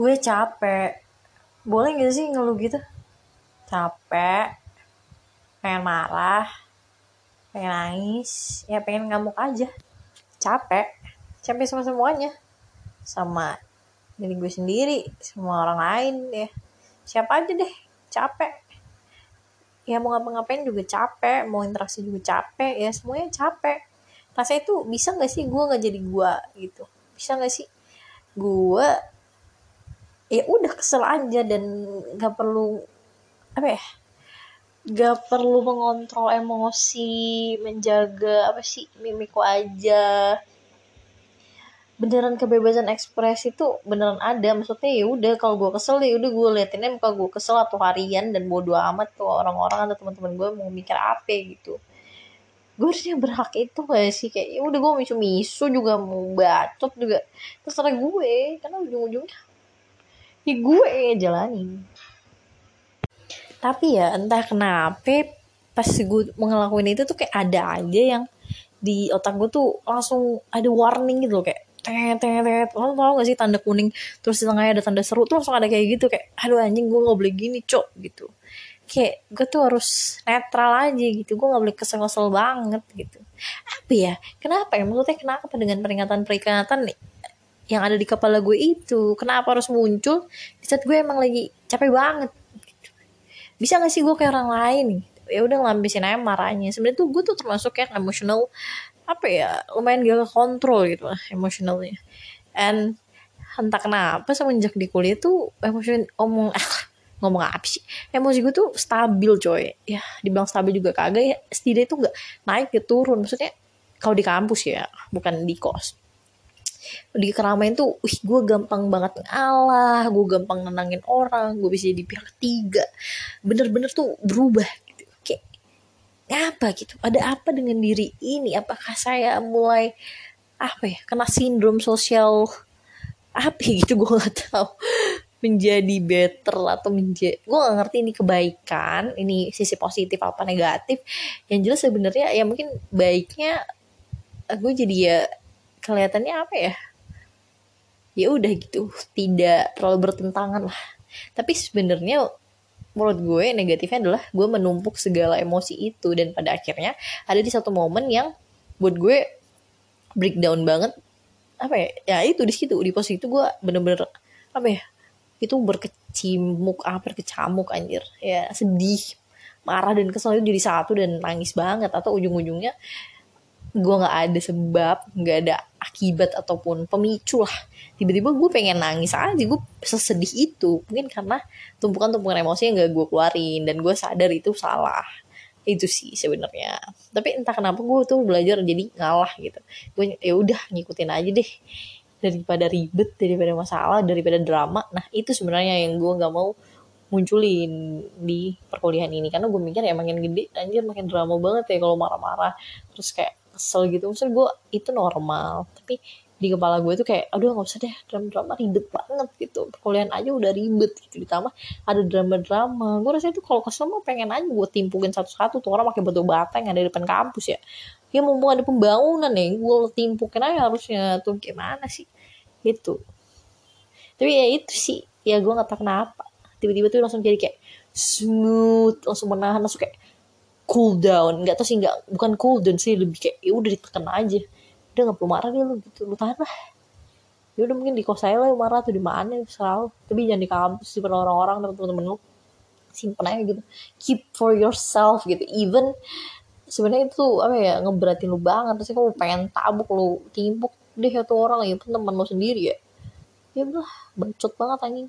gue capek. Boleh gak sih ngeluh gitu? Capek. Pengen marah. Pengen nangis. Ya pengen ngamuk aja. Capek. Capek sama semuanya. Sama diri gue sendiri semua orang lain ya. Siapa aja deh capek. Ya mau ngapa-ngapain juga capek mau interaksi juga capek ya semuanya capek. Rasanya itu bisa gak sih gue nggak jadi gue gitu? Bisa gak sih gue ya udah kesel aja dan nggak perlu apa ya gak perlu mengontrol emosi menjaga apa sih mimikku aja. Beneran kebebasan ekspresi itu beneran ada maksudnya ya udah kalau gue kesel ya udah gue liatinnya muka gue kesel atau harian dan bodo amat tuh orang-orang atau teman-teman gue mau mikir apa gitu. Gue harusnya berhak itu gak sih? Kayak ya udah gue misu misu juga mau bacot juga. Terserah gue karena ujung-ujungnya ya gue jalanin tapi ya entah kenapa pas gue ngelakuin itu tuh kayak ada aja yang di otak gue tuh langsung ada warning gitu loh kayak tet lo tau gak sih tanda kuning? Terus di tengahnya ada tanda seru tuh langsung ada kayak gitu kayak aduh anjing gue gak boleh gini cok gitu. Kayak gue tuh harus netral aja gitu gue gak boleh kesel-kesel banget gitu. Apa ya? Kenapa ya? Maksudnya kenapa dengan peringatan-peringatan nih yang ada di kepala gue itu. Kenapa harus muncul? Di saat gue emang lagi capek banget gitu. bisa gak sih gue kayak orang lain ya udah ngelampisin aja marahnya. Sebenarnya tuh gue tuh termasuk yang emosional apa ya lumayan gak kontrol gitu lah emosionalnya and entah kenapa semenjak di kuliah tuh emosi omong ngomong apa sih? Emosi gue tuh stabil coy. Ya dibilang stabil juga kagak ya. Setidaknya tuh nggak naik ya turun. Maksudnya kalau di kampus ya bukan di kos di keramaian tuh wih gue gampang banget ngalah gue gampang nenangin orang gue bisa jadi pihak ketiga bener-bener tuh berubah gitu. Kayak apa gitu? Ada apa dengan diri ini? Apakah saya mulai apa ya kena sindrom sosial apa gitu? Gue gak tahu. Menjadi better atau menjadi gue gak ngerti ini kebaikan ini sisi positif apa negatif. Yang jelas sebenarnya ya mungkin baiknya gue jadi ya kelihatannya apa ya? Ya udah gitu tidak terlalu bertentangan lah. Tapi sebenarnya menurut gue negatifnya adalah gue menumpuk segala emosi itu. Dan pada akhirnya ada di satu momen yang buat gue breakdown banget. Apa ya? Ya itu di situ di posisi itu gue bener-bener apa ya? Itu berkecimuk apa berkecamuk anjir. Ya sedih marah dan kesel itu jadi satu dan nangis banget. Atau ujung-ujungnya gue nggak ada sebab nggak ada akibat ataupun pemicu lah. Tiba-tiba gue pengen nangis aja gue sesedih itu. Mungkin karena tumpukan-tumpukan emosi yang gak gue keluarin dan gue sadar itu salah. Itu sih sebenarnya. Tapi entah kenapa gue tuh belajar jadi ngalah gitu. Gue ya udah ngikutin aja deh. Daripada ribet daripada masalah daripada drama. Nah itu sebenarnya yang gue nggak mau munculin di perkuliahan ini. Karena gue mikir ya makin gede anjir makin drama banget ya kalau marah-marah. Terus kayak kesel gitu. Maksud gue itu normal. Tapi di kepala gue tuh kayak aduh nggak usah deh drama-drama ribet banget gitu. Perkuliahan aja udah ribet gitu. Ditambah ada drama-drama. Gue rasanya tuh kalau kesel mah pengen aja gue timpukin satu-satu tuh orang pakai batu bata yang ada di depan kampus ya. Ya mumpung ada pembangunan nih gue timpukin aja harusnya tuh. Gimana sih? Itu tapi ya itu sih. Ya gue nggak tahu kenapa. Tiba-tiba tuh langsung jadi kayak smooth langsung menahan langsung kayak cool down. Nggak tau sih nggak bukan cool down sih lebih kayak ya udah ditekan aja. Udah nggak perlu marah deh lu gitu. Lu tahan lah. Ya udah mungkin di kos saya lah marah tuh di mana selalu tapi jangan di kampus di orang-orang teman-teman lu. Simpen aja gitu. Keep for yourself gitu. Even sebenarnya itu apa ya ngeberatin lu banget. Terus kamu pengen tabuk lu timpuk deh satu orang. Pun teman lu sendiri ya. Ya udah bacot banget anjing